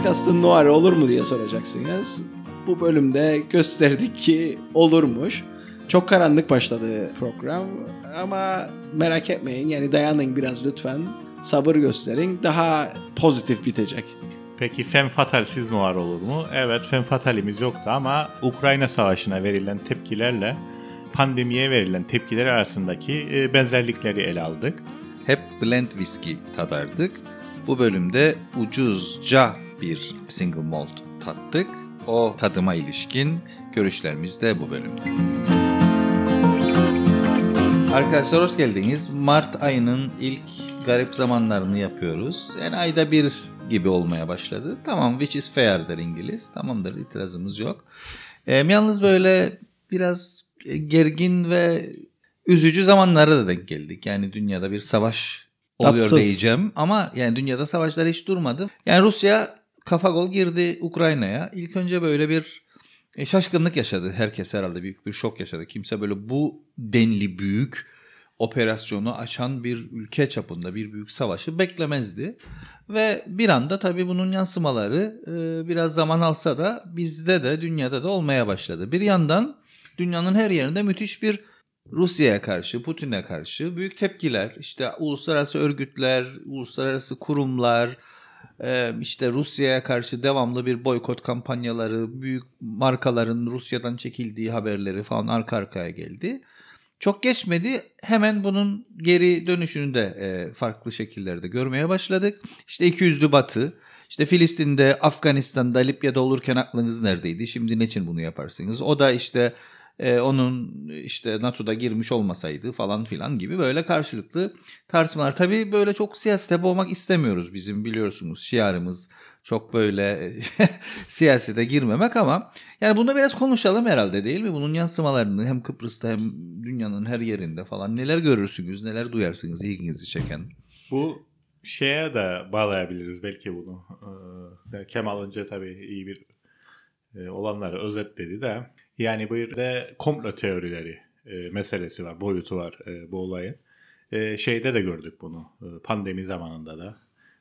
podcast'ın noir olur mu diye soracaksınız. Bu bölümde gösterdik ki olurmuş. Çok karanlık başladı program ama merak etmeyin yani dayanın biraz lütfen. Sabır gösterin. Daha pozitif bitecek. Peki Femme Fatal'siz noir olur mu? Evet Femme Fatal'imiz yoktu ama Ukrayna Savaşı'na verilen tepkilerle pandemiye verilen tepkiler arasındaki e, benzerlikleri ele aldık. Hep blend whisky tadardık. Bu bölümde ucuzca bir single malt tattık. O tadıma ilişkin görüşlerimiz de bu bölümde. Arkadaşlar hoş geldiniz. Mart ayının ilk garip zamanlarını yapıyoruz. Yani ayda bir gibi olmaya başladı. Tamam which is fair der İngiliz. Tamamdır itirazımız yok. E, yalnız böyle biraz gergin ve üzücü zamanlara da denk geldik. Yani dünyada bir savaş oluyor Tatsız. diyeceğim. Ama yani dünyada savaşlar hiç durmadı. Yani Rusya kafa gol girdi Ukrayna'ya. İlk önce böyle bir e, şaşkınlık yaşadı. Herkes herhalde büyük bir şok yaşadı. Kimse böyle bu denli büyük operasyonu açan bir ülke çapında bir büyük savaşı beklemezdi. Ve bir anda tabii bunun yansımaları e, biraz zaman alsa da bizde de dünyada da olmaya başladı. Bir yandan dünyanın her yerinde müthiş bir Rusya'ya karşı, Putin'e karşı büyük tepkiler, işte uluslararası örgütler, uluslararası kurumlar, işte Rusya'ya karşı devamlı bir boykot kampanyaları, büyük markaların Rusya'dan çekildiği haberleri falan arka arkaya geldi. Çok geçmedi hemen bunun geri dönüşünü de farklı şekillerde görmeye başladık. İşte 200'lü batı, işte Filistin'de, Afganistan'da, Libya'da olurken aklınız neredeydi? Şimdi ne için bunu yaparsınız? O da işte e, onun işte NATO'da girmiş olmasaydı falan filan gibi böyle karşılıklı tartışmalar. Tabii böyle çok siyasete boğmak istemiyoruz bizim biliyorsunuz şiarımız çok böyle siyasete girmemek ama yani bunda biraz konuşalım herhalde değil mi? Bunun yansımalarını hem Kıbrıs'ta hem dünyanın her yerinde falan neler görürsünüz, neler duyarsınız ilginizi çeken. Bu şeye de bağlayabiliriz belki bunu. Ee, Kemal önce tabii iyi bir e, olanları özetledi de yani bir de komplo teorileri e, meselesi var, boyutu var e, bu olayın. E, şeyde de gördük bunu e, pandemi zamanında da.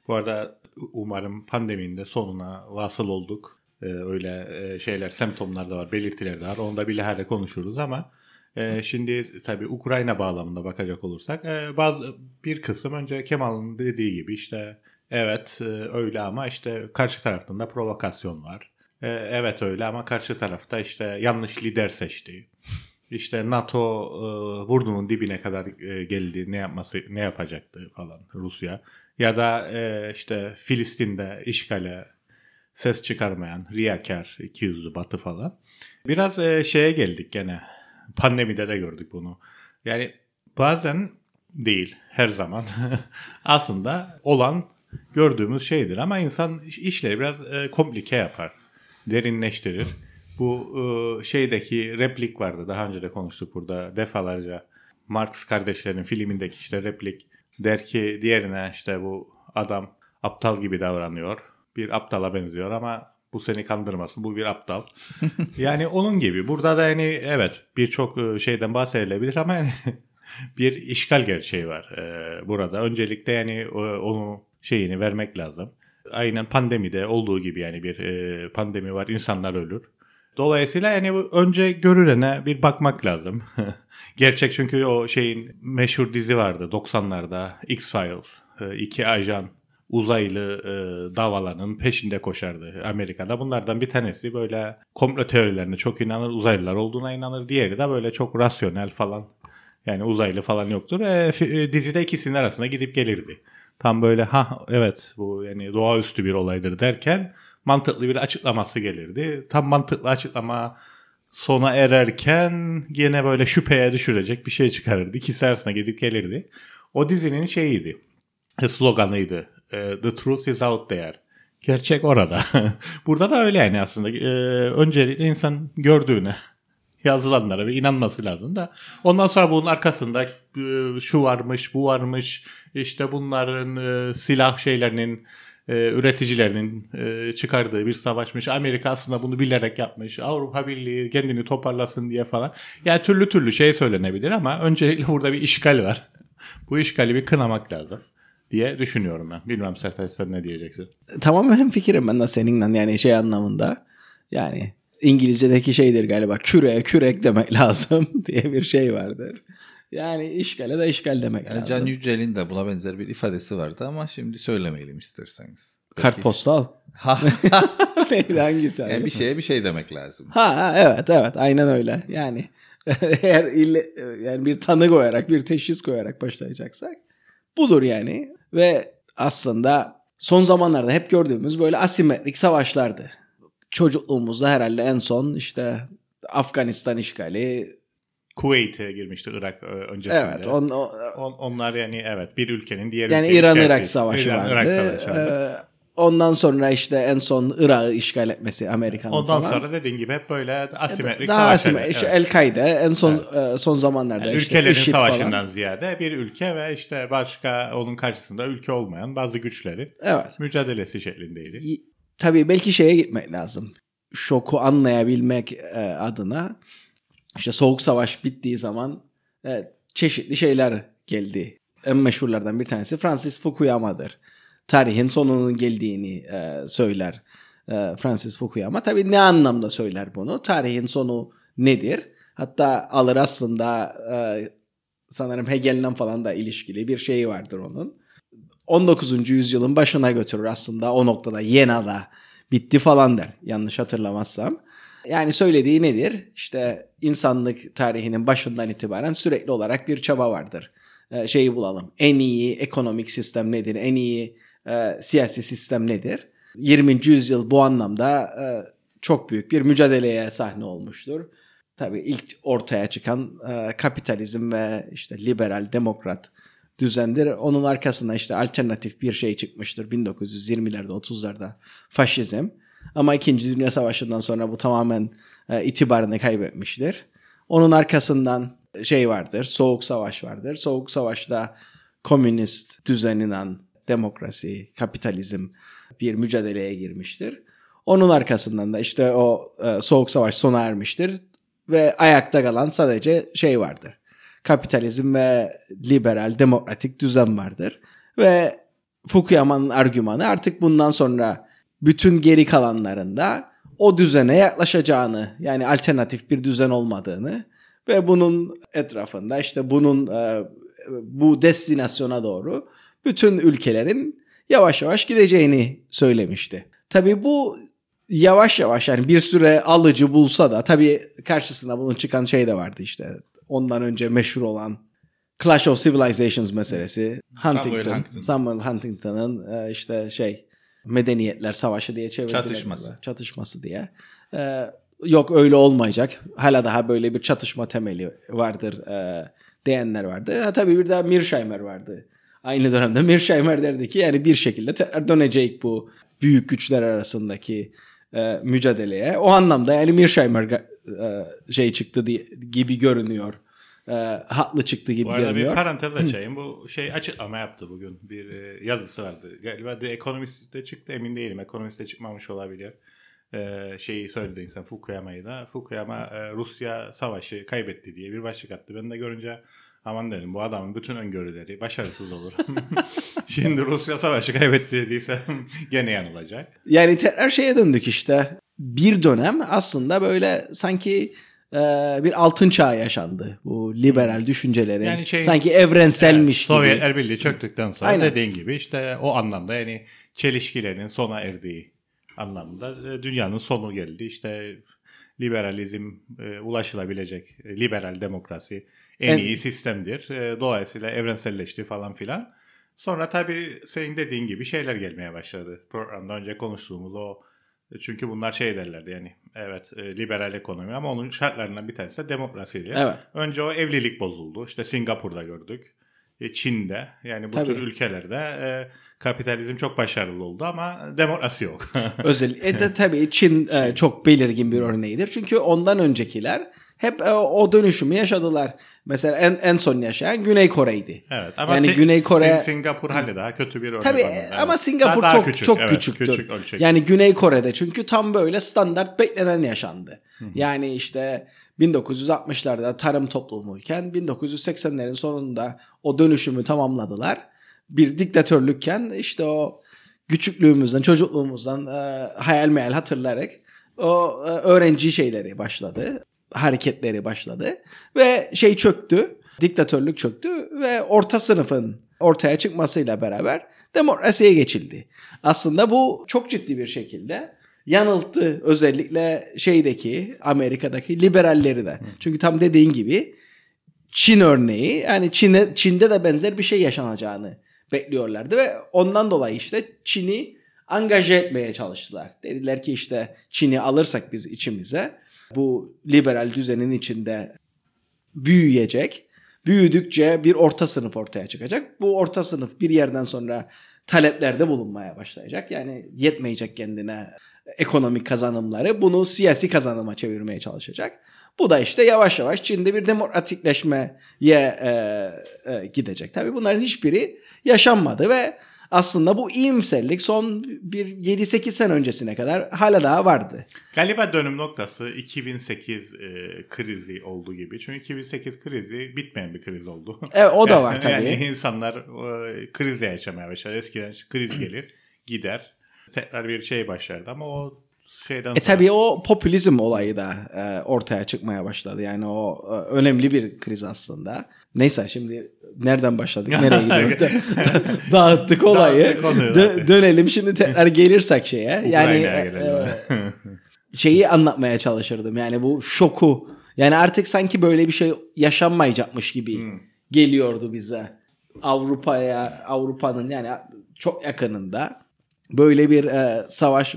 Bu arada umarım pandeminin de sonuna vasıl olduk. E, öyle e, şeyler, semptomlar da var, belirtiler de var. Onu da bilahare konuşuruz ama e, şimdi tabii Ukrayna bağlamında bakacak olursak e, bazı bir kısım önce Kemal'ın dediği gibi işte evet e, öyle ama işte karşı taraftan da provokasyon var. E, evet öyle ama karşı tarafta işte yanlış lider seçti. İşte NATO e, burnunun dibine kadar e, geldi. Ne yapması, ne yapacaktı falan Rusya. Ya da e, işte Filistin'de işgale ses çıkarmayan riyakar, ikiyüzlü batı falan. Biraz e, şeye geldik gene. Pandemide de gördük bunu. Yani bazen değil, her zaman aslında olan gördüğümüz şeydir. Ama insan işleri biraz e, komplike yapar, derinleştirir. Bu e, şeydeki replik vardı. Daha önce de konuştuk burada defalarca. Marx kardeşlerin filmindeki işte replik der ki diğerine işte bu adam aptal gibi davranıyor. Bir aptala benziyor ama bu seni kandırmasın. Bu bir aptal. yani onun gibi. Burada da yani evet birçok e, şeyden bahsedilebilir ama yani bir işgal gerçeği var e, burada. Öncelikle yani onu şeyini vermek lazım. Aynen pandemide olduğu gibi yani bir e, pandemi var insanlar ölür. Dolayısıyla yani önce görülene bir bakmak lazım. Gerçek çünkü o şeyin meşhur dizi vardı 90'larda X-Files. E, iki ajan uzaylı e, davalarının peşinde koşardı Amerika'da. Bunlardan bir tanesi böyle komplo teorilerine çok inanır, uzaylılar olduğuna inanır. Diğeri de böyle çok rasyonel falan. Yani uzaylı falan yoktur. E, fi- e, dizide ikisinin arasına gidip gelirdi. Tam böyle ha evet bu yani doğaüstü bir olaydır derken mantıklı bir açıklaması gelirdi. Tam mantıklı açıklama sona ererken yine böyle şüpheye düşürecek bir şey çıkarırdı. İkisi arasına gidip gelirdi. O dizinin şeyiydi. Sloganıydı. E, The truth is out there. Gerçek orada. Burada da öyle yani aslında. E, öncelikle insan gördüğüne yazılanlara bir inanması lazım da ondan sonra bunun arkasında e, şu varmış bu varmış işte bunların e, silah şeylerinin e, üreticilerinin çıkardığı bir savaşmış. Amerika aslında bunu bilerek yapmış. Avrupa Birliği kendini toparlasın diye falan. Yani türlü türlü şey söylenebilir ama öncelikle burada bir işgal var. bu işgali bir kınamak lazım. diye düşünüyorum ben. Bilmem Sertaç sen ne diyeceksin? Tamamen fikrim ben de seninle yani şey anlamında. Yani İngilizce'deki şeydir galiba küre kürek demek lazım diye bir şey vardır. Yani işgale de işgal demek Yani lazım. Can Yücel'in de buna benzer bir ifadesi vardı ama şimdi söylemeyelim isterseniz. Belki- Kartpostal. Neydi hangisi? yani bir şeye bir şey demek lazım. Ha, ha evet evet aynen öyle. Yani eğer ille, yani bir tanı koyarak bir teşhis koyarak başlayacaksak budur yani. Ve aslında son zamanlarda hep gördüğümüz böyle asimetrik savaşlardı. Çocukluğumuzda herhalde en son işte Afganistan işgali. Kuveyt'e girmişti Irak e, öncesinde. Evet on, o- On- onlar yani evet bir ülkenin diğer yani ülkeyi İran-Irak savaşı İran, vardı. Irak savaşı vardı. Ee, ondan sonra işte en son Irak'ı işgal etmesi Amerika'nın Ondan falan. sonra dediğin gibi hep böyle asimetrik daha savaşlar. asimetrik. İşte Evet. El-Kaide en son e, son zamanlarda Yani işte ülkelerin IŞİD savaşından falan. ziyade bir ülke ve işte başka onun karşısında ülke olmayan bazı güçlerin Evet. mücadelesi şeklindeydi. Tabii belki şeye gitmek lazım. Şoku anlayabilmek e, adına işte soğuk savaş bittiği zaman e, çeşitli şeyler geldi. En meşhurlardan bir tanesi Francis Fukuyama'dır. Tarihin sonunun geldiğini e, söyler e, Francis Fukuyama. Tabii ne anlamda söyler bunu? Tarihin sonu nedir? Hatta alır aslında e, sanırım Hegel'le falan da ilişkili bir şeyi vardır onun. 19. yüzyılın başına götürür aslında o noktada Yena'da bitti falan der yanlış hatırlamazsam. Yani söylediği nedir? İşte insanlık tarihinin başından itibaren sürekli olarak bir çaba vardır. Ee, şeyi bulalım. En iyi ekonomik sistem nedir? En iyi e, siyasi sistem nedir? 20. yüzyıl bu anlamda e, çok büyük bir mücadeleye sahne olmuştur. Tabii ilk ortaya çıkan e, kapitalizm ve işte liberal demokrat düzendir. Onun arkasına işte alternatif bir şey çıkmıştır 1920'lerde 30'larda faşizm. Ama 2. Dünya Savaşı'ndan sonra bu tamamen e, itibarını kaybetmiştir. Onun arkasından şey vardır, Soğuk Savaş vardır. Soğuk Savaş'ta komünist düzeninden demokrasi, kapitalizm bir mücadeleye girmiştir. Onun arkasından da işte o e, Soğuk Savaş sona ermiştir ve ayakta kalan sadece şey vardır. Kapitalizm ve liberal demokratik düzen vardır. Ve Fukuyama'nın argümanı artık bundan sonra bütün geri kalanlarında o düzene yaklaşacağını yani alternatif bir düzen olmadığını ve bunun etrafında işte bunun e, bu destinasyona doğru bütün ülkelerin yavaş yavaş gideceğini söylemişti. Tabii bu yavaş yavaş yani bir süre alıcı bulsa da tabii karşısında bunun çıkan şey de vardı işte. Ondan önce meşhur olan Clash of Civilizations meselesi. Huntington, Huntington. Samuel Huntington'ın e, işte şey Medeniyetler Savaşı diye çevirdiler. Çatışması. Çatışması diye. E, yok öyle olmayacak. Hala daha böyle bir çatışma temeli vardır e, diyenler vardı. Ha, tabii bir de Mearsheimer vardı. Aynı dönemde Mearsheimer derdi ki yani bir şekilde tekrar dönecek bu büyük güçler arasındaki e, mücadeleye. O anlamda yani e, şey çıktı diye, gibi görünüyor. E, haklı çıktı gibi Bu arada bir görünüyor. parantez açayım. Bu şey açıklama yaptı bugün. Bir e, yazısı vardı. Galiba The Economist'te çıktı emin değilim. Economist'te çıkmamış olabilir. E, şeyi söyledi insan Fukuyama'yı da. Fukuyama e, Rusya savaşı kaybetti diye bir başlık attı. Ben de görünce aman dedim bu adamın bütün öngörüleri başarısız olur. Şimdi Rusya savaşı kaybetti dediyse gene yanılacak. Yani tekrar şeye döndük işte. Bir dönem aslında böyle sanki e, bir altın çağı yaşandı. Bu liberal düşüncelerin Yani şey- sanki evrenselmiş gibi. Sovyetler Birliği çöktükten sonra Aynen. dediğin gibi işte o anlamda yani çelişkilerin sona erdiği anlamda e, dünyanın sonu geldi. İşte liberalizm e, ulaşılabilecek e, liberal demokrasi en, En- iyi sistemdir. E, dolayısıyla evrenselleşti falan filan. Sonra tabii senin dediğin gibi şeyler gelmeye başladı. Programda önce konuştuğumuz o çünkü bunlar şey derlerdi yani evet e, liberal ekonomi ama onun şartlarından bir tanesi de demokrasiydi. Evet. Önce o evlilik bozuldu. İşte Singapur'da gördük. E, Çin'de yani bu Tabii. tür ülkelerde e, kapitalizm çok başarılı oldu ama demokrasi yok. Özel. E de tabii Çin e, çok belirgin bir örneğidir. Çünkü ondan öncekiler hep e, o dönüşümü yaşadılar. Mesela en en son yaşayan Güney Kore'ydi. evet ama Yani Si- Güney Kore- Sin- Singapur hali daha kötü bir örnek. Tabii evet. ama Singapur Daha- daha çok küçük, çok evet, küçüktür. küçük ölçek. Yani Güney Kore'de çünkü tam böyle standart beklenen yaşandı. Yani işte 1960'larda tarım toplumuyken 1980'lerin sonunda o dönüşümü tamamladılar bir diktatörlükken işte o küçüklüğümüzden, çocukluğumuzdan e, hayal meyal hatırlayarak o e, öğrenci şeyleri başladı. Hareketleri başladı ve şey çöktü. Diktatörlük çöktü ve orta sınıfın ortaya çıkmasıyla beraber demokrasiye geçildi. Aslında bu çok ciddi bir şekilde yanılttı özellikle şeydeki Amerika'daki liberalleri de. Çünkü tam dediğin gibi Çin örneği yani Çin'e, Çin'de de benzer bir şey yaşanacağını bekliyorlardı ve ondan dolayı işte Çin'i angaje etmeye çalıştılar. Dediler ki işte Çin'i alırsak biz içimize bu liberal düzenin içinde büyüyecek. Büyüdükçe bir orta sınıf ortaya çıkacak. Bu orta sınıf bir yerden sonra taleplerde bulunmaya başlayacak. Yani yetmeyecek kendine ekonomik kazanımları bunu siyasi kazanıma çevirmeye çalışacak. Bu da işte yavaş yavaş Çin'de bir demokratikleşmeye e, e, gidecek. Tabii bunların hiçbiri yaşanmadı ve aslında bu iyimserlik son bir 7-8 sene öncesine kadar hala daha vardı. Galiba dönüm noktası 2008 e, krizi olduğu gibi. Çünkü 2008 krizi bitmeyen bir kriz oldu. Evet o da var tabii. Yani insanlar e, kriz yaşamaya başladı. Eskiden kriz gelir gider. Tekrar bir şey başlardı ama o şeyden E tabii o popülizm olayı da e, ortaya çıkmaya başladı. Yani o e, önemli bir kriz aslında. Neyse şimdi nereden başladık nereye gidiyoruz? Da- dağıttık olayı. Dağıttık Dö- dönelim şimdi tekrar gelirsek şeye. Yani e, e, şeyi anlatmaya çalışırdım. Yani bu şoku. Yani artık sanki böyle bir şey yaşanmayacakmış gibi Hmm. geliyordu bize. Avrupa'ya, Avrupa'nın yani çok yakınında böyle bir e, savaş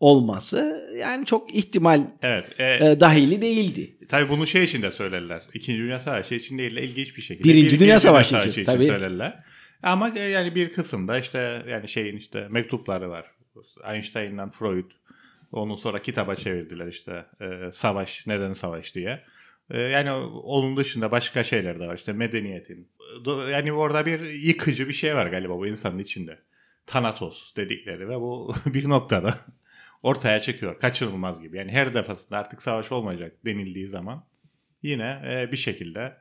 olması yani çok ihtimal evet. E, e, dahili değildi. Tabii bunu şey için de söylerler. İkinci Dünya Savaşı için değil de ilginç bir şekilde. Birinci Dünya Savaşı için, tabii. söylerler. Ama e, yani bir kısımda işte yani şeyin işte mektupları var. Einstein'dan Freud. Onun sonra kitaba çevirdiler işte e, savaş neden savaş diye. E, yani onun dışında başka şeyler de var işte medeniyetin. Yani orada bir yıkıcı bir şey var galiba bu insanın içinde. Thanatos dedikleri ve bu bir noktada ortaya çıkıyor. Kaçınılmaz gibi. Yani her defasında artık savaş olmayacak denildiği zaman yine e, bir şekilde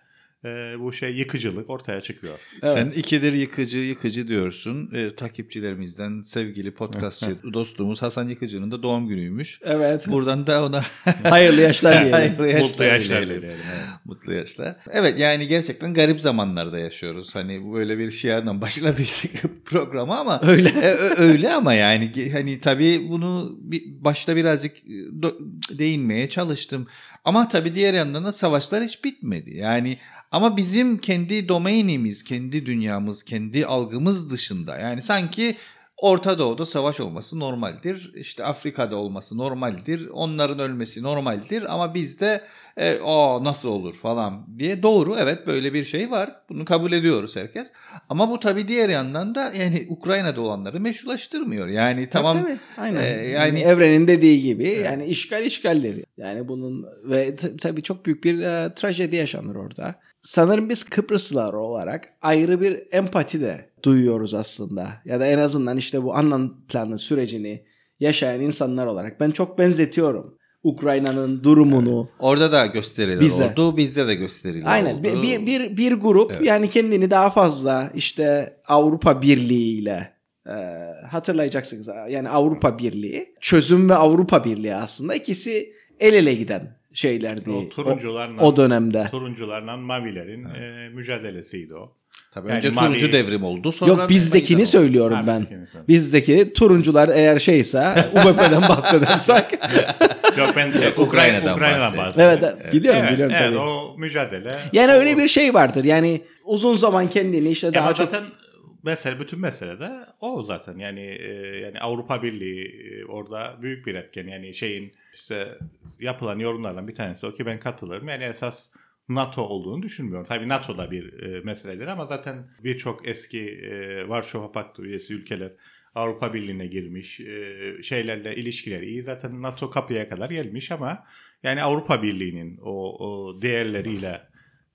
e, bu şey yıkıcılık ortaya çıkıyor. Evet. Sen ikidir yıkıcı yıkıcı diyorsun. Ee, takipçilerimizden sevgili podcastçı dostumuz Hasan Yıkıcı'nın da doğum günüymüş. Evet. Buradan da ona Hayırlı yaşlar diyelim. hayırlı yaşlar Mutlu yaşlar dileyelim. evet. Mutlu yaşlar. Evet yani gerçekten garip zamanlarda yaşıyoruz. Hani böyle bir şiardan başladıydık programı ama Öyle. E, öyle ama yani hani tabii bunu bir, başta birazcık e, do- değinmeye çalıştım. Ama tabii diğer yandan da savaşlar hiç bitmedi. Yani ama bizim kendi domainimiz, kendi dünyamız, kendi algımız dışında. Yani sanki Orta Doğu'da savaş olması normaldir. İşte Afrika'da olması normaldir. Onların ölmesi normaldir ama bizde e, o nasıl olur falan diye doğru evet böyle bir şey var. Bunu kabul ediyoruz herkes. Ama bu tabii diğer yandan da yani Ukrayna'da olanları meşrulaştırmıyor. Yani tamam Tabii, tabii. Aynen. Ee, yani yani- evrenin dediği gibi yani işgal işgalleri. Yani bunun ve tabii çok büyük bir e, trajedi yaşanır orada. Sanırım biz Kıbrıslılar olarak ayrı bir empati de duyuyoruz aslında. Ya da en azından işte bu anlam planı sürecini yaşayan insanlar olarak ben çok benzetiyorum. Ukrayna'nın durumunu. orada da gösteriler Bize. oldu. Bizde de gösteriler Aynen oldu. bir, bir, bir, bir grup Evet. yani kendini daha fazla işte Avrupa Birliği ile e, hatırlayacaksınız yani Avrupa Birliği çözüm ve Avrupa Birliği aslında ikisi el ele giden şeylerdi O o, turuncularla, o dönemde. turuncularla mavilerin e, mücadelesiydi o. Tabii Yani önce mavi- turuncu devrim oldu. Sonra Yok bizdekini oldu. söylüyorum Ha, ben. bizdekini. Bizdeki turuncular eğer şeyse UBP'den bahsedersek. Yok ben şey, Ukrayna'dan Ukrayna'dan, Ukrayna'dan bahsediyorum. bahsediyorum. evet, biliyorum Evet, biliyorum evet, tabii. o mücadele. Yani o- öyle bir şey vardır. Yani uzun zaman kendini işte Ya daha ama çok zaten mesele bütün mesele de o zaten yani e, yani Avrupa Birliği e, orada büyük bir etken yani şeyin işte yapılan yorumlardan bir tanesi o ki ben katılırım yani esas NATO olduğunu düşünmüyorum. Tabii NATO da bir e, meseledir ama zaten birçok eski e, Varşova Paktı üyesi ülkeler Avrupa Birliği'ne girmiş, e, şeylerle ilişkileri iyi. Zaten NATO kapıya kadar gelmiş ama yani Avrupa Birliği'nin o, o değerleriyle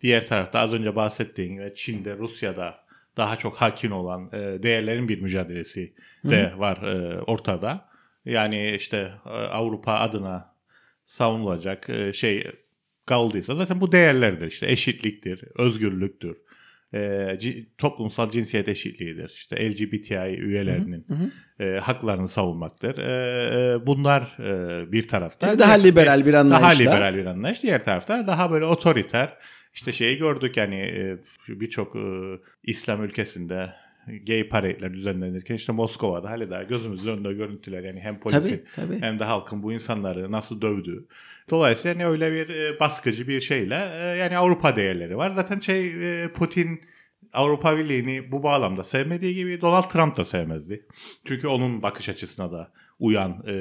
diğer tarafta az önce bahsettiğin ve Çin'de, Rusya'da daha çok hakim olan e, değerlerin bir mücadelesi de var e, ortada. Yani işte e, Avrupa adına savunulacak e, şey kaldıysa zaten bu değerlerdir işte eşitliktir, özgürlüktür, e, toplumsal cinsiyet eşitliğidir. İşte LGBTİ üyelerinin e, haklarını savunmaktır. E, e, bunlar e, bir tarafta. Yani daha liberal bir anlayışla. Daha liberal bir anlayış. Diğer tarafta daha böyle otoriter. İşte şeyi gördük yani e, birçok e, İslam ülkesinde gay parade'ler düzenlenirken işte Moskova'da hala daha gözümüzün önünde görüntüler yani hem polisin Tabii, tabii. hem de halkın bu insanları nasıl dövdüğü. Dolayısıyla yani öyle bir e, baskıcı bir şeyle e, yani Avrupa değerleri var. Zaten şey e, Putin Avrupa Birliği'ni bu bağlamda sevmediği gibi Donald Trump da sevmezdi. Çünkü onun bakış açısına da uyan e,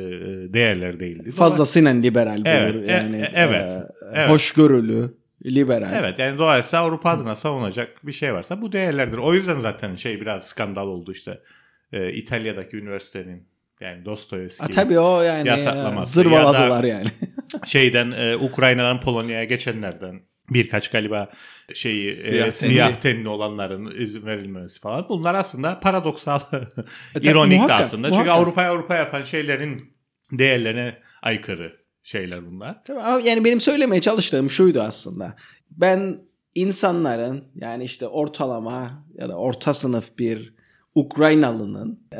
değerler değildi. Fazlasıyla liberal Evet, yani. e- evet, e, evet. Hoşgörülü, liberal. Evet yani dolayısıyla Avrupa adına savunacak bir şey varsa bu değerlerdir. O yüzden zaten şey biraz skandal oldu işte. Ee, İtalya'daki üniversitenin yani Dostoyevski Ha, tabii o yani Yasaklaması zırvaladılar ya yani. şeyden e, Ukrayna'dan Polonya'ya geçenlerden birkaç galiba şeyi Siyah e, tenli. siyah tenli olanların izin verilmemesi falan. Bunlar aslında paradoksal, tabii, ironik de muhakkak, aslında. Çünkü muhakkak. Avrupa'ya Avrupa yapan şeylerin değerlerine aykırı şeyler bunlar. Tabii ama yani benim söylemeye çalıştığım şuydu aslında. Ben insanların yani işte ortalama ya da orta sınıf bir Ukraynalının e,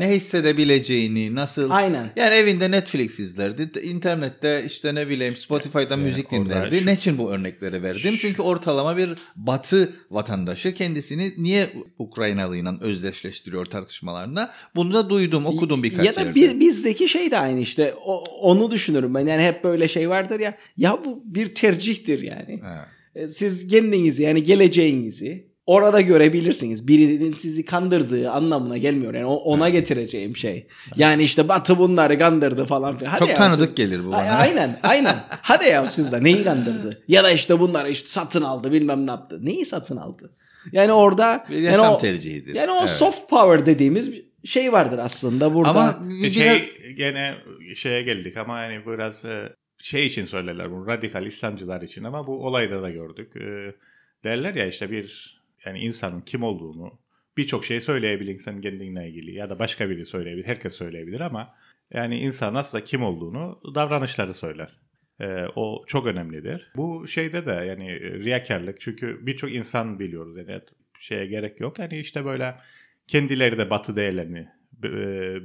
Ne hissedebileceğini, nasıl... Aynen. Yani evinde Netflix izlerdi. internette işte ne bileyim Spotify'dan müzik orada dinlerdi. şu- Ne için bu örnekleri verdim? Çünkü ortalama bir batı vatandaşı kendisini niye Ukraynalıyla özdeşleştiriyor tartışmalarında? Bunu da duydum, okudum birkaç Ya da yerde. bi- bizdeki şey de aynı işte. O- onu düşünürüm ben. Yani hep böyle şey vardır ya. Ya bu bir tercihtir yani. Ha. E, Siz kendinizi yani geleceğinizi orada görebilirsiniz. Birinin sizi kandırdığı anlamına gelmiyor. Yani o- ona getireceğim şey. Yani işte Batı bunları kandırdı falan filan. Hadi Çok ya tanıdık siz- gelir bu bana. Aynen aynen. Hadi ya siz de neyi kandırdı? Ya da işte bunları işte satın aldı bilmem ne yaptı. Neyi satın aldı? Yani orada Bir yani yaşam o, tercihidir. Yani o Evet. soft power dediğimiz bir şey vardır aslında burada. Ama biraz... şey gene şeye geldik ama yani biraz e, şey için söylerler bunu radikal İslamcılar için ama bu olayda da gördük. E, derler ya işte bir yani insanın kim olduğunu birçok şey söyleyebilir insan kendine ilgili ya da başka biri söyleyebilir. Herkes söyleyebilir ama yani insan aslında kim olduğunu davranışları söyler. E, o çok önemlidir. Bu şeyde de yani e, riyakarlık çünkü birçok insan biliyoruz yani şeye gerek yok. Yani işte böyle kendileri de batı değerlerini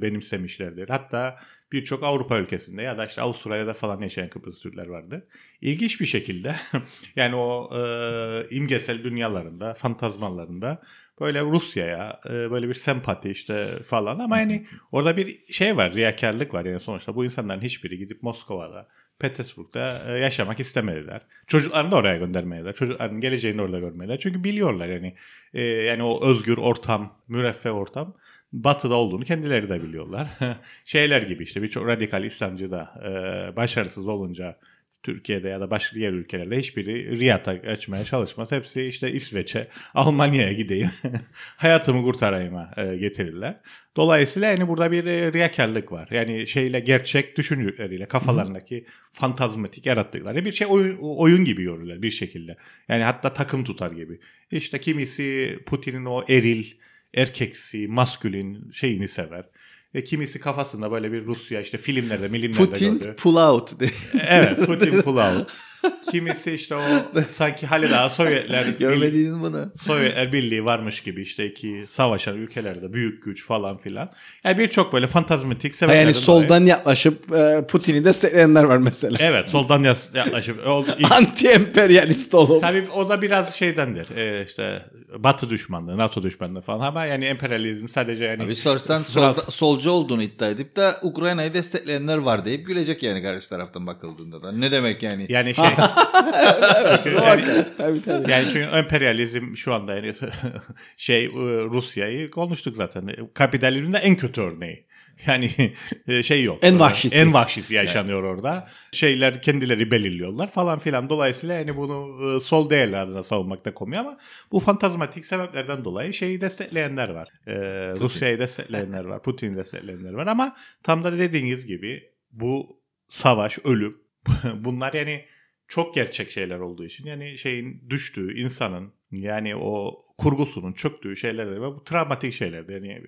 benimsemişlerdir. Hatta birçok Avrupa ülkesinde ya da işte Avustralya'da falan yaşayan Kıbrıs Türkler vardı. İlginç bir şekilde yani o e, imgesel dünyalarında, fantazmalarında böyle Rusya'ya e, böyle bir sempati işte falan ama yani orada bir şey var, riyakarlık var. Yani sonuçta bu insanların hiçbiri gidip Moskova'da, Petersburg'da e, yaşamak istemediler. Çocuklarını da oraya göndermediler. Çocukların geleceğini orada görmediler. Çünkü biliyorlar yani e, yani o özgür ortam, müreffeh ortam batıda olduğunu kendileri de biliyorlar. Şeyler gibi işte birçok radikal İslamcı da e, başarısız olunca Türkiye'de ya da başka diğer ülkelerde hiçbiri Riyad'a açmaya çalışmaz. Hepsi işte İsveç'e, Almanya'ya gideyim, hayatımı kurtarayım'a e, getirirler. Dolayısıyla yani burada bir e, riyakarlık var. Yani şeyle gerçek düşünceleriyle kafalarındaki fantazmatik yarattıkları bir şey oyun, oyun gibi görürler bir şekilde. Yani hatta takım tutar gibi. İşte kimisi Putin'in o eril, erkeksi, maskülin şeyini sever. Ve kimisi kafasında böyle bir Rusya işte filmlerde, milimlerde Putin gördüğü. pull out. Evet Putin pull out. Kimisi işte o sanki hali daha Sovyetler Görmediğin bunu. Sovyetler Birliği varmış gibi işte iki savaşan ülkelerde büyük güç falan filan. Yani birçok böyle fantazmatik sebeplerden yani dolayı- soldan yaklaşıp e, Putin'i destekleyenler var mesela. Evet soldan yaklaşıp. O, Anti-emperyalist olup. Tabii o da biraz şeydendir. Ee, işte Batı düşmanlığı, NATO düşmanlığı falan ama yani emperyalizm sadece yani Abi sorsan biraz- solda- solcu olduğunu iddia edip de Ukrayna'yı destekleyenler var deyip gülecek yani karşı taraftan bakıldığında da. Ne demek yani? yani şey Çünkü yani, tabii tabii. yani çünkü emperyalizm şu anda yani şey e, Rusya'yı konuştuk zaten. Kapitalizmin de en kötü örneği. Yani e, şey yok. En vahşisi. En vahşisi yaşanıyor orada. Şeyler kendileri belirliyorlar falan filan. Dolayısıyla yani bunu e, sol değerler adına savunmakta komuyor ama bu fantazmatik sebeplerden dolayı şeyi destekleyenler var. E, Rusya'yı destekleyenler var. Putin'i destekleyenler var ama tam da dediğiniz gibi bu savaş, ölüm bunlar yani çok gerçek şeyler olduğu için yani şeyin düştüğü insanın yani o kurgusunun çöktüğü şeyler de bu travmatik şeyler. Yani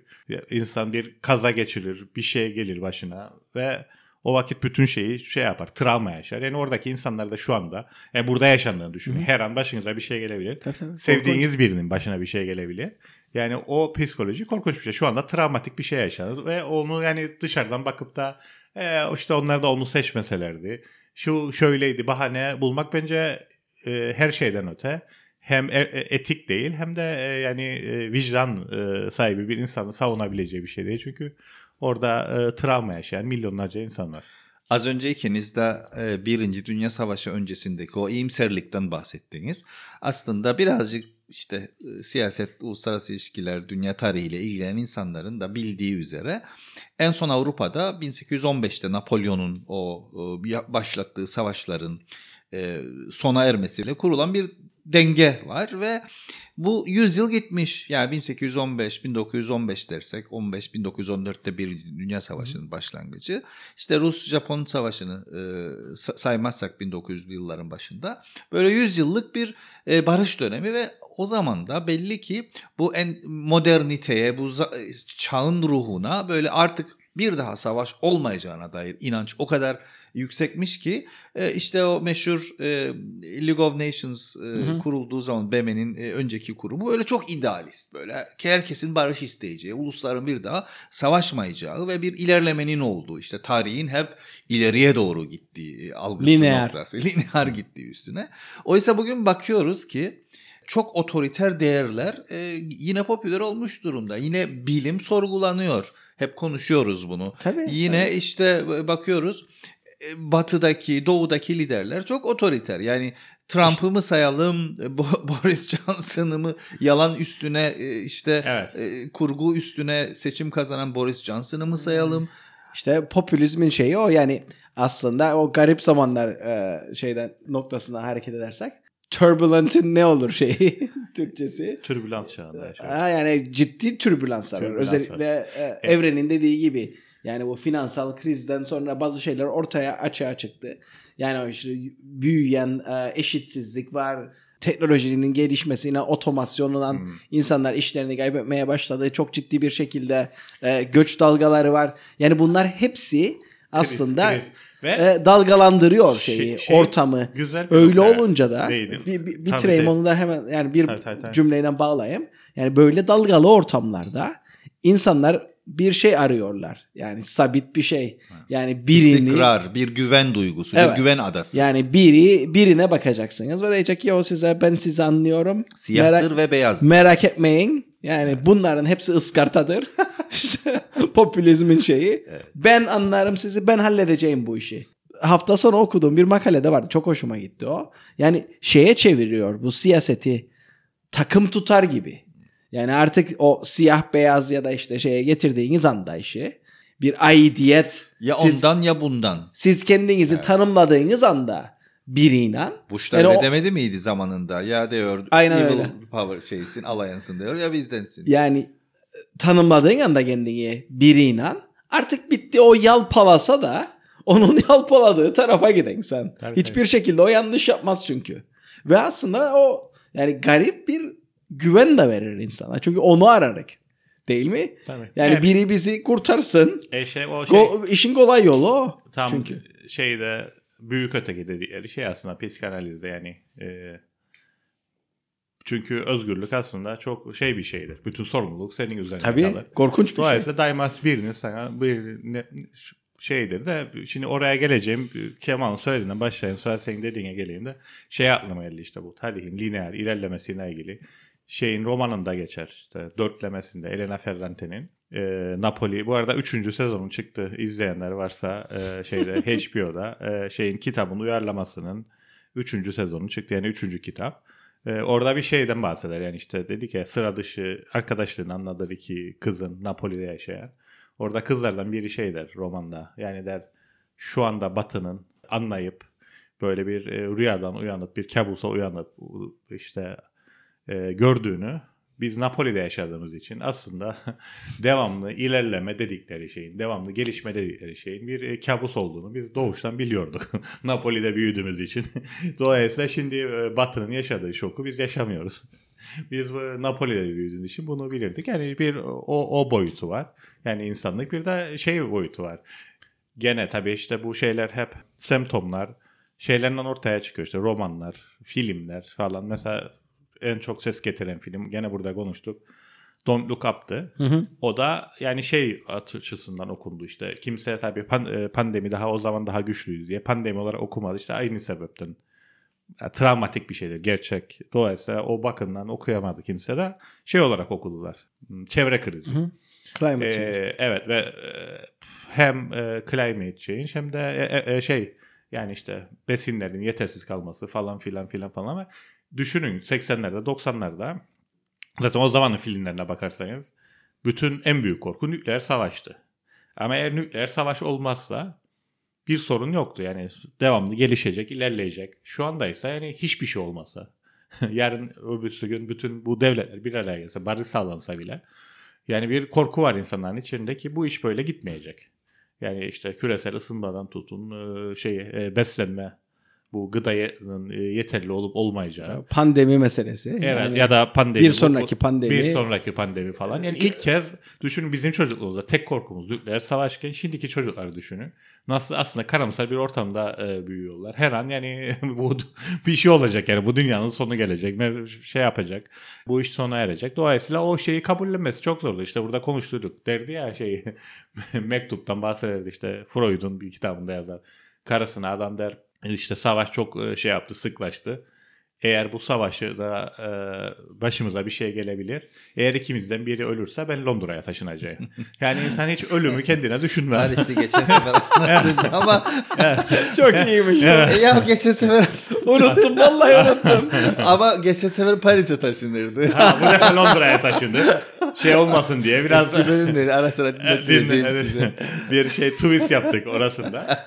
insan bir kaza geçirir, bir şey gelir başına ve o vakit bütün şeyi şey yapar, travma yaşar. Yani oradaki insanlar da şu anda yani burada yaşandığını düşünün. Her an başınıza bir şey gelebilir. Tabii, tabii. Sevdiğiniz birinin başına bir şey gelebilir. Yani o psikoloji korkunç bir şey. Şu anda travmatik bir şey yaşanır ve onu yani dışarıdan bakıp da e, işte onlar da onu seçmeselerdi. Şu şöyleydi bahane bulmak bence e, her şeyden öte hem e- e- etik değil hem de e, yani e, vicdan e, sahibi bir insanın savunabileceği bir şey değil. Çünkü orada e, travma yaşayan milyonlarca insan var. Az önce ikiniz de e, Birinci Dünya Savaşı öncesindeki o iyimserlikten bahsettiniz. Aslında birazcık işte siyaset, uluslararası ilişkiler, dünya tarihiyle ilgilenen insanların da bildiği üzere en son Avrupa'da 1815'te Napolyon'un o başlattığı savaşların sona ermesiyle kurulan bir denge var ve bu 100 yıl gitmiş. Yani 1815, 1915 dersek 15 1914'te Birinci Dünya Savaşı'nın başlangıcı. İşte Rus-Japon Savaşı'nı e, sa- saymazsak 1900'lü yılların başında böyle 100 yıllık bir e, barış dönemi ve o zaman da belli ki bu en moderniteye, bu çağın ruhuna böyle artık bir daha savaş olmayacağına dair inanç o kadar yüksekmiş ki e, işte o meşhur e, League of Nations e, hı. kurulduğu zaman BM'nin e, önceki kurumu öyle çok idealist böyle herkesin barış isteyeceği, ulusların bir daha savaşmayacağı ve bir ilerlemenin olduğu işte tarihin hep ileriye doğru gittiği algısı Lineer. noktası. Lineer gittiği üstüne. Oysa bugün bakıyoruz ki çok otoriter değerler e, yine popüler olmuş durumda. Yine bilim sorgulanıyor. Hep konuşuyoruz bunu. Tabii, Yine tabii. işte bakıyoruz e, batıdaki, doğudaki liderler çok otoriter. Yani Trump'ı mı sayalım, e, Bo- Boris Johnson'ı mı yalan üstüne e, işte Evet. e, kurgu üstüne seçim kazanan Boris Johnson'ı mı sayalım? İşte popülizmin şeyi o yani aslında o garip zamanlar e, şeyden noktasına hareket edersek turbulent'in ne olur şeyi Türkçesi. Türbülans çağında yaşıyor. Ha, yani ciddi türbülanslar var. Özellikle e, evrenin dediği gibi yani bu finansal krizden sonra bazı şeyler ortaya açığa çıktı. Yani işte büyüyen e, eşitsizlik var. Teknolojinin gelişmesiyle, otomasyonundan Hmm. insanlar işlerini kaybetmeye başladı. Çok ciddi bir şekilde e, göç dalgaları var. Yani bunlar hepsi aslında kriz. Ve e, dalgalandırıyor Şey- şeyi, şey, ortamı. güzel bir Öyle nokta olunca da bir, bir, bitireyim tabii. onu da hemen yani bir Tabii, tabii, tabii. cümleyle bağlayayım. Yani böyle dalgalı ortamlarda insanlar bir şey arıyorlar. Yani sabit bir şey. Yani birini İstikrar, bir güven duygusu, Evet. bir güven adası. yani biri birine bakacaksınız ve diyecek ki o size ben sizi anlıyorum. Siyahtır Merak, ve beyazdır. merak etmeyin. Yani bunların hepsi ıskartadır. İşte Popülizmin şeyi. Ben anlarım sizi. Ben halledeceğim bu işi. Hafta sonu okuduğum bir makalede vardı. Çok hoşuma gitti o. Yani şeye çeviriyor bu siyaseti takım tutar gibi. Yani artık o siyah beyaz ya da işte şeye getirdiğiniz anda işi bir aidiyet Ya siz, ondan ya bundan. siz kendinizi tanımladığınız anda biriyle Bush da Yani öyle o- demedi miydi zamanında? Ya diyor Aynen evil öyle. power şeysin, alliance'ın diyor ya bizdensin. yani tanımladığın anda kendini biriyle artık bitti o yalpalasa da onun yalpaladığı tarafa giden sen. Tabii, Hiçbir şekilde o yanlış yapmaz çünkü. Ve aslında o yani garip bir güven de verir insana. Çünkü onu ararak. Değil mi? Tabii. Yani Evet. biri bizi kurtarsın. E şey, o şey Go- işin kolay yolu o. tam Çünkü. şeyde büyük öteki dedikleri şey aslında psikanalizde yani e, çünkü özgürlük aslında çok şey bir şeydir. Bütün sorumluluk senin üzerine Tabii kalır. korkunç bir şey. Dolayısıyla daima birinin sana bir ne- şeydir de şimdi oraya geleceğim Kemal'ın söylediğinden başlayayım sonra senin dediğine geleyim de şey aklıma geldi işte bu tarihin lineer ilerlemesiyle ilgili şeyin romanında geçer işte dörtlemesinde Elena Ferrante'nin e, Napoli bu arada 3. sezonun çıktı izleyenler varsa e, şeyde HBO'da e, şeyin kitabın uyarlamasının 3. sezonu çıktı yani 3. kitap. E, orada bir şeyden bahseder yani işte dedik ya sıra dışı arkadaşlığını anladır iki kızın Napoli'de yaşayan. Orada kızlardan biri şey der romanda yani der şu anda Batı'nın anlayıp böyle bir e, rüyadan uyanıp bir kabusa uyanıp işte e, gördüğünü biz Napoli'de yaşadığımız için aslında devamlı ilerleme dedikleri şeyin, devamlı gelişme dedikleri şeyin bir e, kabus olduğunu biz doğuştan biliyorduk. Napoli'de büyüdüğümüz için. Dolayısıyla şimdi e, Batı'nın yaşadığı şoku biz yaşamıyoruz. Biz bu Napoli'de büyüdüğümüz için bunu bilirdik. Yani bir o, o boyutu var. Yani insanlık bir de şey boyutu var. gene tabii işte bu şeyler hep semptomlar şeylerden ortaya çıkıyor işte romanlar, filmler falan. Mesela en çok ses getiren film gene burada konuştuk. Don't Look Up'tı. O da yani şey açısından okundu işte. Kimse tabii pan- e, pandemi daha o zaman daha güçlüydü diye pandemi olarak okumadı işte aynı sebepten. Yani travmatik bir şeydir gerçek. Dolayısıyla o bakımdan okuyamadı kimse de şey olarak okudular. Hmm, Çevre krizi. Climate change. Ee, evet ve e, hem e, climate change hem de e, e, e, şey yani işte besinlerin yetersiz kalması falan filan filan falan düşünün 80'lerde 90'larda zaten o zamanın filmlerine bakarsanız bütün en büyük korku nükleer savaştı. Ama eğer nükleer savaş olmazsa bir sorun yoktu. Yani devamlı gelişecek, ilerleyecek. Şu anda ise yani hiçbir şey olmasa. Yarın öbürsü gün bütün bu devletler bir araya gelse, barış sağlansa bile yani bir korku var insanların içinde ki bu iş böyle gitmeyecek. Yani işte küresel ısınmadan tutun şey beslenme bu gıdanın e, yeterli olup olmayacağı. Pandemi meselesi. Evet Yani ya da pandemi. bir sonraki pandemi. Bir sonraki pandemi falan. Yani ilk kez düşünün bizim çocukluğumuzda tek korkumuz nükleer savaşken şimdiki çocukları düşünün. Nasıl aslında karamsar bir ortamda e, büyüyorlar. Her an yani bu bir şey olacak yani bu dünyanın sonu gelecek. Şey yapacak. Bu iş sona erecek. Dolayısıyla o şeyi kabullenmesi çok zordu. İşte burada konuştuyduk. Derdi ya şey mektuptan bahsederdi işte Freud'un bir kitabında yazar. Karısına adam der işte savaş çok e, şey yaptı sıklaştı. Eğer bu savaşı da e, başımıza bir şey gelebilir. Eğer ikimizden biri ölürse ben Londra'ya taşınacağım. Yani insan hiç ölümü kendine düşünmez. Paris'te geçen sefer anlattın ama Çok iyiymiş. E ya geçen sefer unuttum vallahi unuttum. ama geçen sefer Paris'e taşınırdı. Ha, bu defa Londra'ya taşındı. Şey olmasın diye biraz Eski da bölümleri ara sıra dinlettireceğim Dinle- size. bir şey twist yaptık orasında.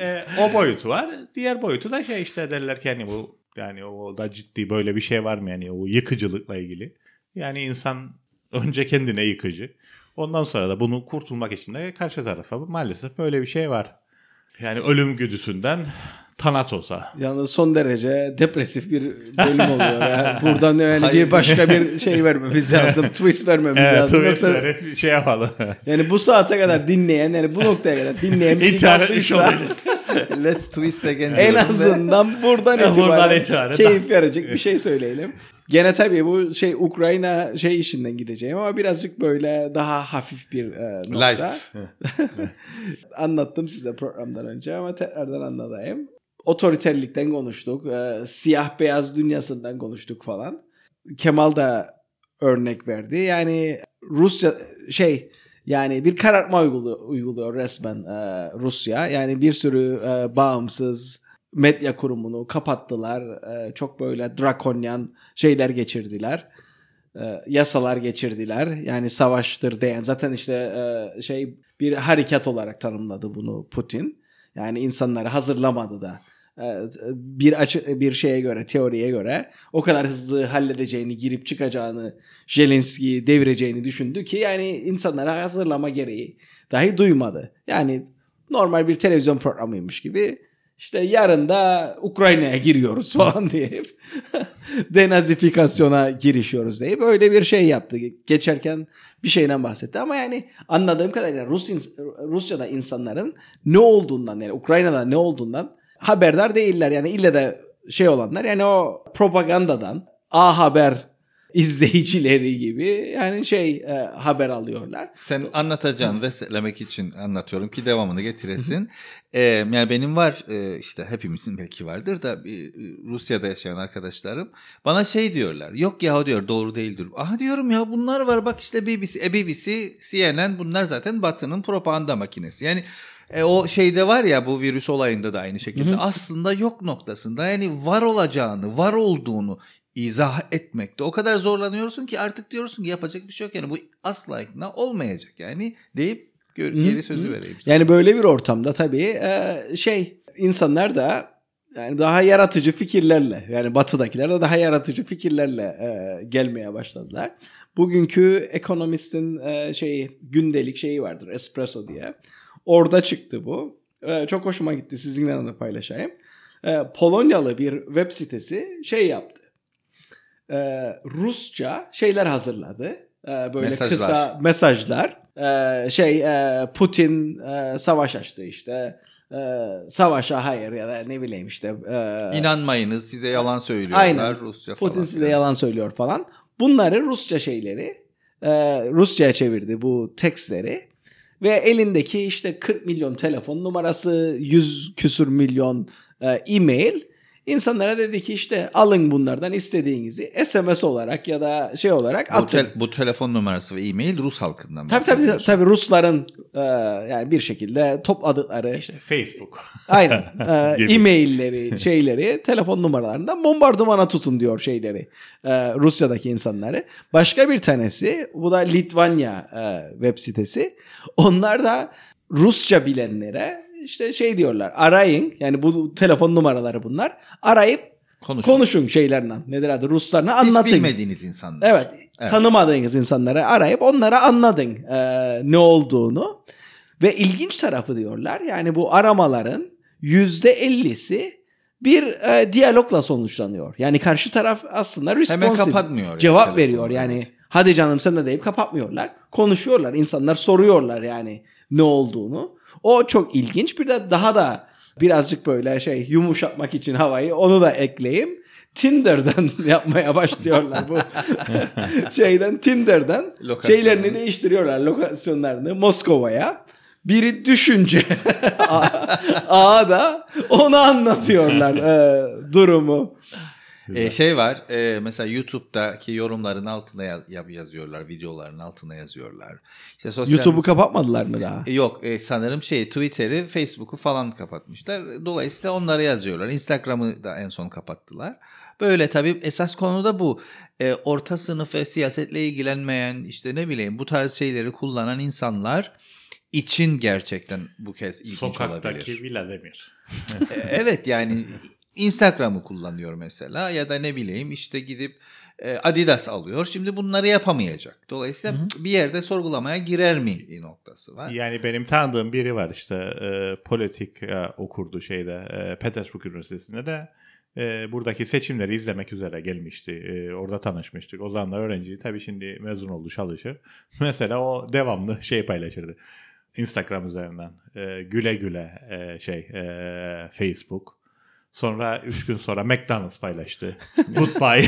E, o boyutu var. Diğer boyutu da şey işte derler ki hani bu yani o da ciddi böyle bir şey var mı yani o yıkıcılıkla ilgili. Yani insan önce kendine yıkıcı. Ondan sonra da bunu kurtulmak için de karşı tarafa maalesef böyle bir şey var. Yani ölüm güdüsünden Thanatos'a. Yalnız son derece depresif bir bölüm oluyor. Yani buradan yani bir başka bir şey vermemiz lazım. Twist vermemiz Evet, lazım. Yoksa şey yapalım. yani bu saate kadar dinleyen yani bu noktaya kadar dinleyen bir İntihar etmiş. Let's twist again. en azından buradan Buradan itibaren, itibaren. keyif verecek bir şey söyleyelim. Gene tabii bu şey Ukrayna şey işinden gideceğim ama birazcık böyle daha hafif bir e, nokta. Light. Anlattım size programdan önce ama tekrardan anlatayım. Otoriterlikten konuştuk. e, siyah beyaz dünyasından konuştuk falan. Kemal da örnek verdi. Yani Rusya şey yani bir karartma uyguluyor, uyguluyor resmen e, Rusya. Yani bir sürü e, bağımsız medya kurumunu kapattılar. E, çok böyle drakonyan şeyler geçirdiler. E, yasalar geçirdiler. Yani savaştır diyen zaten işte e, şey bir harekat olarak tanımladı bunu Putin. Yani insanları hazırlamadı da bir açı bir şeye göre teoriye göre o kadar hızlı halledeceğini girip çıkacağını Zelenski'yi devireceğini düşündü ki yani insanları hazırlama gereği dahi duymadı. Yani normal bir televizyon programıymış gibi işte yarın da Ukrayna'ya giriyoruz falan deyip denazifikasyona girişiyoruz deyip öyle bir şey yaptı. Geçerken bir şeyden bahsetti ama yani anladığım kadarıyla Rus Rusya'da insanların ne olduğundan yani Ukrayna'da ne olduğundan haberdar değiller. Yani ille de şey olanlar yani o propagandadan A Haber izleyicileri gibi yani şey e, haber alıyorlar. Sen anlatacağını desteklemek için anlatıyorum ki devamını getiresin. Ee, yani benim var e, işte hepimizin belki vardır da e, Rusya'da yaşayan arkadaşlarım bana şey diyorlar. Yok ya diyor doğru değildir. Aha diyorum ya bunlar var bak işte BBC, e, BBC, CNN bunlar zaten Batı'nın propaganda makinesi. Yani e, o şeyde var ya bu virüs olayında da aynı şekilde aslında yok noktasında yani var olacağını, var olduğunu izah etmekte o kadar zorlanıyorsun ki artık diyorsun ki yapacak bir şey yok yani bu asla ikna olmayacak yani deyip geri sözü vereyim sana. Yani böyle bir ortamda tabii e, şey insanlar da yani daha yaratıcı fikirlerle yani batıdakiler de daha yaratıcı fikirlerle e, gelmeye başladılar. Bugünkü ekonomistin e, şeyi gündelik şeyi vardır Espresso diye. Orada çıktı bu. E, çok hoşuma gitti sizinle de paylaşayım. E, Polonyalı bir web sitesi şey yaptı. E, Rusça şeyler hazırladı. E, böyle Mesajlar. kısa mesajlar. Ee, şey e, Putin e, savaş açtı işte. Ee, savaşa hayır ya da ne bileyim işte. E, İnanmayınız size yalan söylüyorlar Aynen. Rusça falan. Putin size yalan söylüyor falan. Bunları Rusça şeyleri e, Rusça'ya çevirdi bu tekstleri. Ve elindeki işte 40 milyon telefon numarası, 100 küsür milyon e, e-mail insanlara dedi ki işte alın bunlardan istediğinizi SMS olarak ya da şey olarak Bu, atın. tel- bu telefon numarası ve e-mail Rus halkından Tabii tabii tabii Rusların e, yani bir şekilde topladıkları İşte Facebook. aynen e, e-mailleri şeyleri telefon numaralarından bombardımana tutun diyor şeyleri e, Rusya'daki insanları. Başka bir tanesi bu da Litvanya e, web sitesi. Onlar da Rusça bilenlere işte şey diyorlar arayın yani bu telefon numaraları bunlar arayıp Konuşun. konuşun şeylerle nedir adı Ruslarına Hiç anlatın. bilmediğiniz insanlar. Evet, Evet. tanımadığınız insanları arayıp onlara anladın e, ne olduğunu. Ve ilginç tarafı diyorlar yani bu aramaların yüzde ellisi bir e, diyalogla sonuçlanıyor. Yani karşı taraf aslında responsive. kapatmıyor yani Cevap telefonu, veriyor yani. evet. Hadi canım sen de deyip kapatmıyorlar. Konuşuyorlar. İnsanlar soruyorlar yani ne olduğunu. O çok ilginç. Bir de daha da birazcık böyle şey yumuşatmak için havayı onu da ekleyeyim. Tinder'dan yapmaya başlıyorlar bu şeyden Tinder'dan Lokasyonu. şeylerini değiştiriyorlar lokasyonlarını Moskova'ya. Biri düşünce A da onu anlatıyorlar e, durumu. Ee, şey var e, mesela YouTube'daki yorumların altına ya- ya- yazıyorlar videoların altına yazıyorlar. İşte sosyal YouTube'u kapatmadılar mı daha? E, Yok e, sanırım şey Twitter'ı Facebook'u falan kapatmışlar. Dolayısıyla onları yazıyorlar. Instagram'ı da en son kapattılar. Böyle tabii esas konu da bu. E, orta sınıf ve siyasetle ilgilenmeyen işte ne bileyim bu tarz şeyleri kullanan insanlar için gerçekten bu kez ilginç Sokaktaki olabilir. Vladimir. E, evet yani Instagram'ı kullanıyor mesela ya da ne bileyim işte gidip e, Adidas alıyor. Şimdi bunları yapamayacak. Dolayısıyla bir yerde sorgulamaya girer mi noktası var. Yani benim tanıdığım biri var işte e, politik e, okurdu şeyde e, Petersburg Üniversitesi'nde de e, buradaki seçimleri izlemek üzere gelmişti. E, orada tanışmıştık. O zamanlar öğrenci tabii şimdi mezun oldu çalışır. Mesela o devamlı şey paylaşırdı. Instagram üzerinden e, güle güle e, şey e, Facebook. Sonra 3 gün sonra McDonald's paylaştı. Goodbye.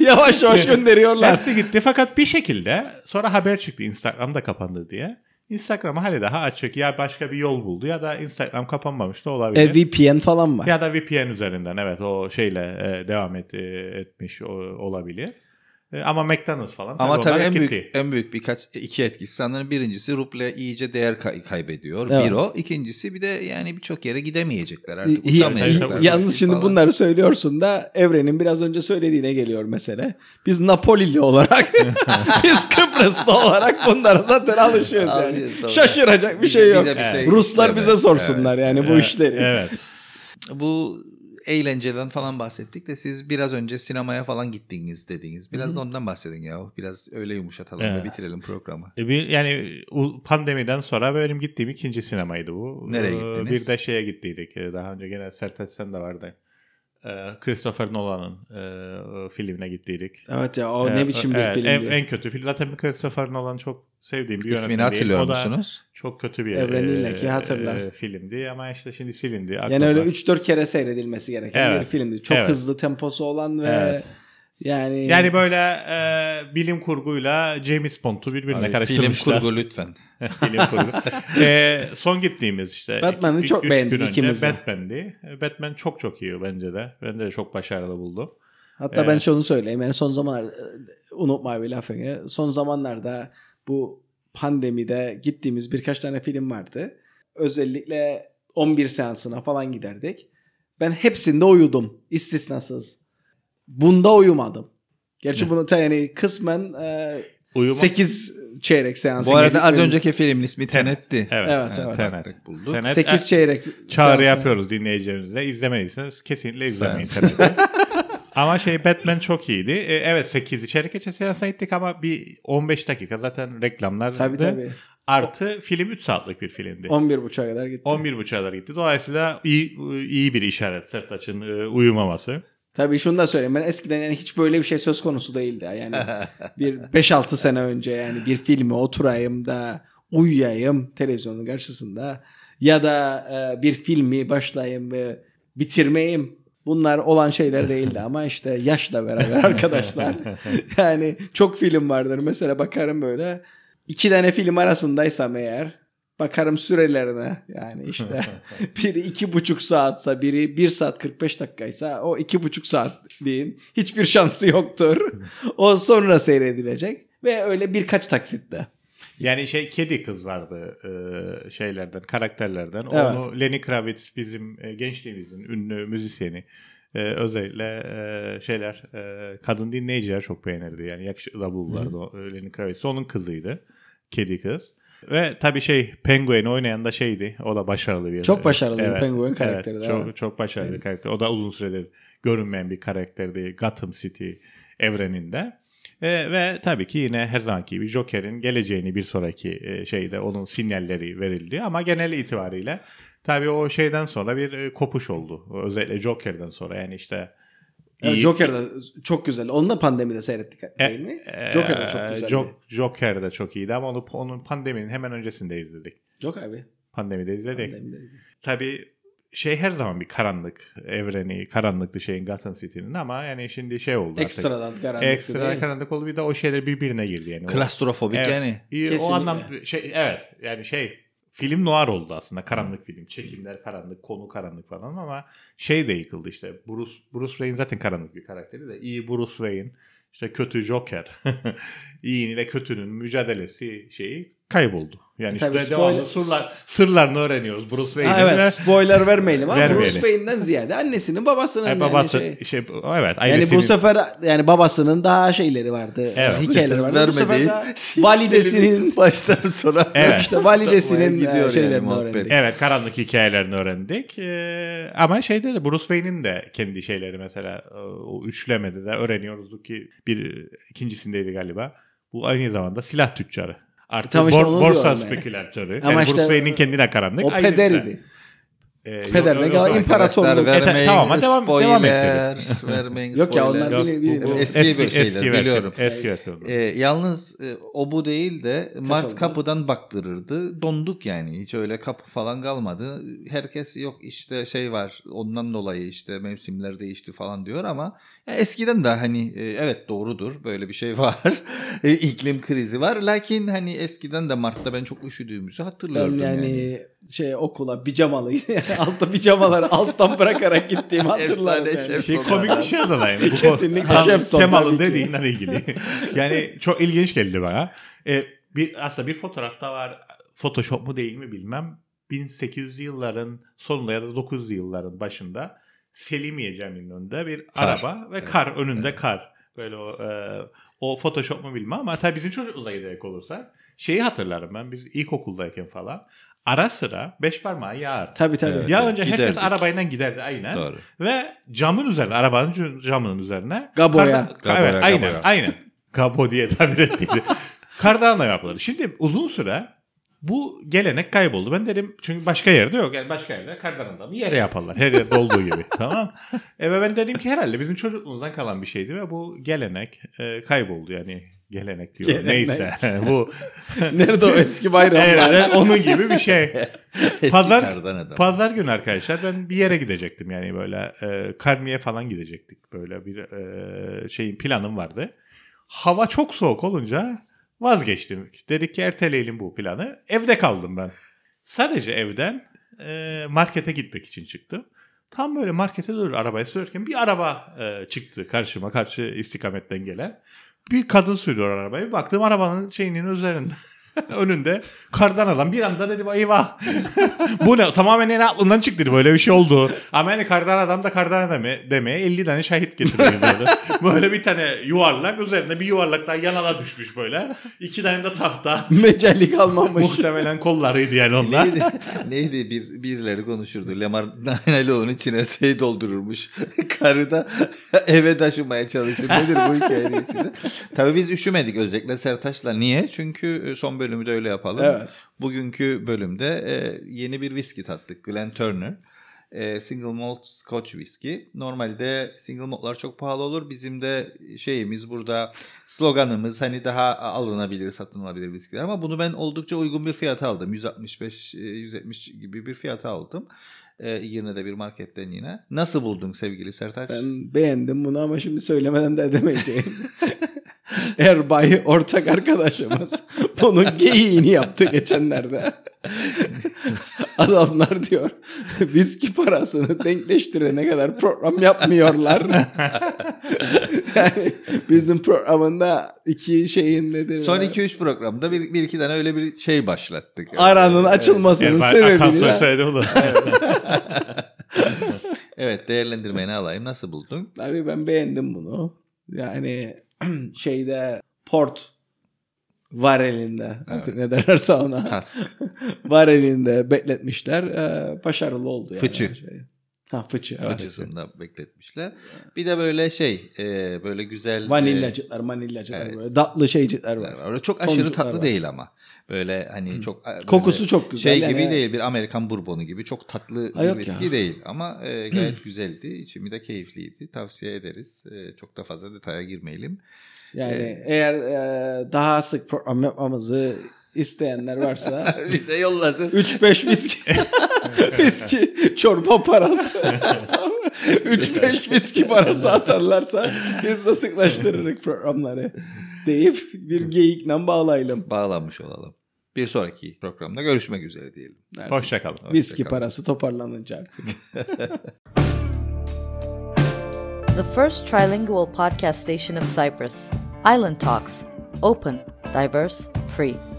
Yavaş yavaş gönderiyorlar. Hepsi gitti fakat bir şekilde sonra haber çıktı Instagram da kapandı diye. Instagram hali daha açık ya başka bir yol buldu ya da Instagram kapanmamış da olabilir. E, VPN falan var. ya da VPN üzerinden evet o şeyle e, devam et, e, etmiş o- olabilir. E, ama McDonald's falan. Ama tabii hep en büyük gitti. en büyük birkaç iki etkisi sanırım birincisi ruble iyice değer kay- kaybediyor. Evet. Bir o. İkincisi bir de yani birçok yere gidemeyecekler Y- artık. y- uçamayacaklar. tabii. Yalnız şimdi Falan. bunları söylüyorsun da Evren'in biraz önce söylediğine geliyor mesele. Biz Napolili olarak, biz Kıbrıslı olarak bunlara zaten alışıyoruz yani. Alışıyoruz, tabii. Şaşıracak bir Bize- şey yok. bize bir şey Ruslar bize Evet, sorsunlar yani bu Evet, işleri. Evet. Bu eğlenceden falan bahsettik de siz biraz önce sinemaya falan gittiniz dediniz. Biraz da ondan bahsedin ya. Biraz öyle yumuşatalım Evet. ve bitirelim programı. E, bir, yani pandemiden sonra benim gittiğim ikinci sinemaydı bu. Nereye Ee, gittiniz? Bir de şeye gittiydik. Ee, Daha önce gene Sertaç sen de vardı. Ee, Christopher Nolan'ın e, filmine gittiydik. Evet ya o Ee, ne biçim bir evet, filmdi. En, en kötü film. Zaten Christopher Nolan çok sevdiğim bir yönetmen İsmini değil. hatırlıyor musunuz? çok kötü bir Evreniyle ki hatırlar. e, filmdi ama işte şimdi silindi. yani aklımda. öyle 3-4 kere seyredilmesi gereken Evet. bir filmdi. Çok Evet. hızlı temposu olan ve Evet. yani Yani böyle e, bilim kurguyla James Bond'u birbirine Abi, film karıştırmışlar. kurgu lütfen. Bilim kurgu. E, son gittiğimiz işte. Batman'ı iki- çok üç beğendik ikimiz de. Batman'di. E, Batman çok çok iyi bence de. Ben de çok başarılı buldum. Hatta ben Evet. şunu söyleyeyim. Yani son zamanlarda unutma bir lafını. Son zamanlarda bu pandemide gittiğimiz birkaç tane film vardı. Özellikle 11 seansına falan giderdik. Ben hepsinde uyudum. istisnasız. Bunda uyumadım. Gerçi bunu yani kısmen e, Uyuma. 8 çeyrek seansı. Bu arada az önceki filmin ismi Tenet'ti. Evet. Evet, evet. Tenet. Bulduk. Tenet. 8 çeyrek Çağrı seansına- yapıyoruz dinleyicilerimize. İzlemediyseniz kesinlikle izlemeyin. Tenet'i. ama şey Batman çok iyiydi. E, evet 8 içerik içi seansa gittik ama bir 15 dakika zaten reklamlar. Tabii tabii. Artı film 3 saatlik bir filmdi. 11.30'a kadar gitti. 11.30'a kadar gitti. Dolayısıyla iyi iyi bir işaret Sertaç'ın e, uyumaması. Tabii şunu da söyleyeyim. Ben eskiden yani hiç böyle bir şey söz konusu değildi. Yani bir 5-6 sene önce yani bir filmi oturayım da uyuyayım televizyonun karşısında ya da e, bir filmi başlayayım ve bitirmeyeyim. Bunlar olan şeyler değildi ama işte yaşla beraber arkadaşlar. yani çok film vardır. Mesela bakarım böyle iki tane film arasındaysam eğer bakarım sürelerine yani işte biri iki buçuk saatsa biri bir saat 45 dakikaysa o iki buçuk saatliğin hiçbir şansı yoktur. o sonra seyredilecek ve öyle birkaç taksitte. Yani şey kedi kız vardı e, şeylerden karakterlerden. Evet. Onu Lenny Kravitz bizim e, gençliğimizin ünlü müzisyeni. E, özellikle e, şeyler e, kadın dinleyiciler çok beğenirdi. Yani yakışıklı da bulurlardı o, e, Lenny Kravitz. Onun kızıydı. Kedi kız. Ve tabii şey Penguin'i oynayan da şeydi. O da başarılı bir. Çok başarılı bir Penguin karakteri Evet, çok, evet. çok başarılı bir karakter. O da uzun süredir görünmeyen bir karakterdi Gotham City evreninde. E, ve tabii ki yine her zamanki gibi Joker'in geleceğini bir sonraki e, şeyde onun sinyalleri verildi. Ama genel itibariyle tabii o şeyden sonra bir e, kopuş oldu. Özellikle Joker'den sonra yani işte iyi- Joker da çok güzel. Onu da pandemide seyrettik değil mi? e, Joker da çok güzeldi. Jo- Joker de çok iyiydi ama onu onun pandeminin hemen öncesinde izledik. Yok abi. Pandemide izledik. Pandemideydi. Tabii şey her zaman bir karanlık evreni, karanlıktı şeyin Gotham City'nin ama yani şimdi şey oldu artık. Ekstradan karanlık. Ekstra karanlık oldu bir de o şeyler birbirine girdi yani. Klastrofobik Evet. yani. İyi, o Kesinlikle. anlam şey evet yani şey film noir oldu aslında karanlık film çekimler karanlık konu karanlık falan ama şey de yıkıldı işte Bruce Bruce Wayne zaten karanlık bir karakteri de iyi Bruce Wayne işte kötü Joker iyinin ve kötünün mücadelesi şeyi kayboldu. Yani Tabii işte devamlı spoiler- sırlar, sırlarını öğreniyoruz Bruce Wayne'in Ha, evet ve spoiler vermeyelim ama Vermeyelim. Bruce Wayne'den ziyade annesinin babasının e, babası yani şey. şey, evet Yani ailesinin bu sefer yani babasının daha şeyleri vardı. Evet. Hikayeleri vardı. Bu sefer daha validesinin baştan sona. Evet. işte validesinin Gidiyor e, yani şeylerini muhabbet. öğrendik. Evet karanlık hikayelerini öğrendik. Ee, ama şeyde de Bruce Wayne'in de kendi şeyleri mesela e, o üçlemede de öğreniyoruz ki bir ikincisindeydi galiba. Bu aynı zamanda silah tüccarı. Artık Tam işte bor- borsa diyorum yani. spekülatörü. Ama yani işte Bruce Wayne'in kendine karanlık. O aynısı. pederiydi. Ee, Peder ne kadar imparatorluk. Vermeyin tamam, ama devam- devam ettirelim. vermeyin Yok ya, onlar Yok, Bili- bu- bili- bu Eski eski, bir şeyler, eski versiyon, biliyorum. Eski versiyon. E, yalnız e, o bu değil de Mart oldu? kapıdan baktırırdı. Donduk yani. Hiç öyle kapı falan kalmadı. Herkes yok işte şey var. Ondan dolayı işte mevsimler değişti falan diyor ama eskiden de hani e, evet doğrudur. Böyle bir şey var. E, iklim krizi var. Lakin hani eskiden de Mart'ta ben çok üşüdüğümüzü Ben hatırlıyorum yani, yani. şey okula pijamalı altta pijamaları alttan bırakarak gittiğimi hatırlarım. Efsane yani. Şey komik bir şey adı yani. Kesinlikle Jepson Kemal'ın dediğinden ilgili. yani çok ilginç geldi bana. E, bir aslında bir fotoğrafta var. Photoshop mu değil mi bilmem. 1800'lü yılların sonunda ya da 900'lü yılların başında Selimiye Camii'nin önünde bir Kar. araba ve kar önünde kar. Böyle o, e, o Photoshop mu bilmem ama tabii bizim çocukluğumuza giderek olursa şeyi hatırlarım ben biz ilkokuldayken falan ara sıra beş parmağı yağar. Tabii tabii. Evet. Yağınca herkes Giderdik. arabayla giderdi aynen. Doğru. Ve camın üzerine, arabanın camının üzerine. Gaboya. kardan- Gaboya, evet, aynen, gaboya. aynen. Gabo diye tabir ettiği. Kardağınla yapılır. Şimdi uzun süre bu gelenek kayboldu. Ben dedim çünkü başka yerde yok. Yani başka yerde kardan adamı yere yaparlar. Her yerde olduğu gibi. tamam. E ve ben dedim ki herhalde bizim çocukluğumuzdan kalan bir şeydi ve bu gelenek e, kayboldu yani. Gelenek diyor. Gelenek. Neyse. bu Nerede o eski bayramlar? evet, onun gibi bir şey. Pazar-. Pazar günü arkadaşlar ben bir yere gidecektim yani böyle e, Karmi'ye falan gidecektik böyle bir e, şeyin planım vardı. Hava çok soğuk olunca vazgeçtim. Dedik ki erteleyelim bu planı. Evde kaldım ben. Sadece evden e, markete gitmek için çıktım. Tam böyle markete doğru arabaya sürerken bir araba e, çıktı karşıma karşı istikametten gelen. Bir kadın sürüyor arabayı. Baktım arabanın şeyinin üzerinde önünde kardan adam bir anda dedim eyvah bu ne tamamen en aklımdan çıktı dedi, böyle bir şey oldu ama yani kardan adam da kardan adam demeye 50 tane şahit getiriyor böyle. böyle bir tane yuvarlak üzerinde bir yuvarlak daha yanına düşmüş böyle iki tane de tahta Mecellik almamış. muhtemelen kollarıydı yani onlar Neydi? Neydi? Bir, birileri konuşurdu. Lemar Nanaloğlu'nun içine şey doldururmuş. Karı da eve taşımaya çalışır. Nedir bu hikayenin içinde? Tabii biz üşümedik özellikle Sertaç'la. Niye? Çünkü son bölümü de öyle yapalım. Evet. Bugünkü bölümde e, yeni bir viski tattık. Glen Turner. e, single malt Scotch whisky. Normalde single maltlar çok pahalı olur. Bizim de şeyimiz burada sloganımız hani daha alınabilir, satın alabilir viskiler ama bunu ben oldukça uygun bir fiyata aldım. 165 e, 170 gibi bir fiyata aldım. E, yine de bir marketten yine. Nasıl buldun sevgili Sertaç? Ben beğendim bunu ama şimdi söylemeden de edemeyeceğim. Erbay ortak arkadaşımız bunun geyiğini yaptı geçenlerde. Adamlar diyor viski parasını denkleştirene kadar program yapmıyorlar. yani bizim programında iki şeyin nedir? Son 2-3 programda bir, bir iki tane öyle bir şey başlattık. Aranın açılmasının Yani sebebi akan de- söyleseydi olur. Evet değerlendirmeni alayım. Nasıl buldun? Abi ben beğendim bunu. Yani şeyde port var elinde. Artık ne derlerse ona. Kask. var elinde bekletmişler. Ee, başarılı oldu yani. Fıçı. Şey. Ha fıçı. evet. Fıçısında bekletmişler. Bir de böyle şey e, böyle güzel e, Vanilyacıklar, manilyacıklar Evet. böyle tatlı şeycikler var. var. Öyle çok aşırı tatlı var. değil ama. Böyle hani çok böyle Kokusu çok güzel. Şey yani. gibi değil bir Amerikan bourbonu gibi çok tatlı Ha, bir viski ya. değil ama e, gayet güzeldi. İçimi de keyifliydi. Tavsiye ederiz. E, çok da fazla detaya girmeyelim. Yani Ee, eğer e, daha sık program yapmamızı isteyenler varsa Bize yollasın. 3-5 viski viski çorba parası 3-5 viski parası atarlarsa biz de sıklaştırırız programları deyip bir geyikle bağlayalım. Bağlanmış olalım. Bir sonraki programda görüşmek üzere diyelim. Artık Hoşçakalın. Viski Hoşçakalın. parası toparlanınca artık. The first trilingual podcast station of Cyprus. Island Talks. Open, diverse, free.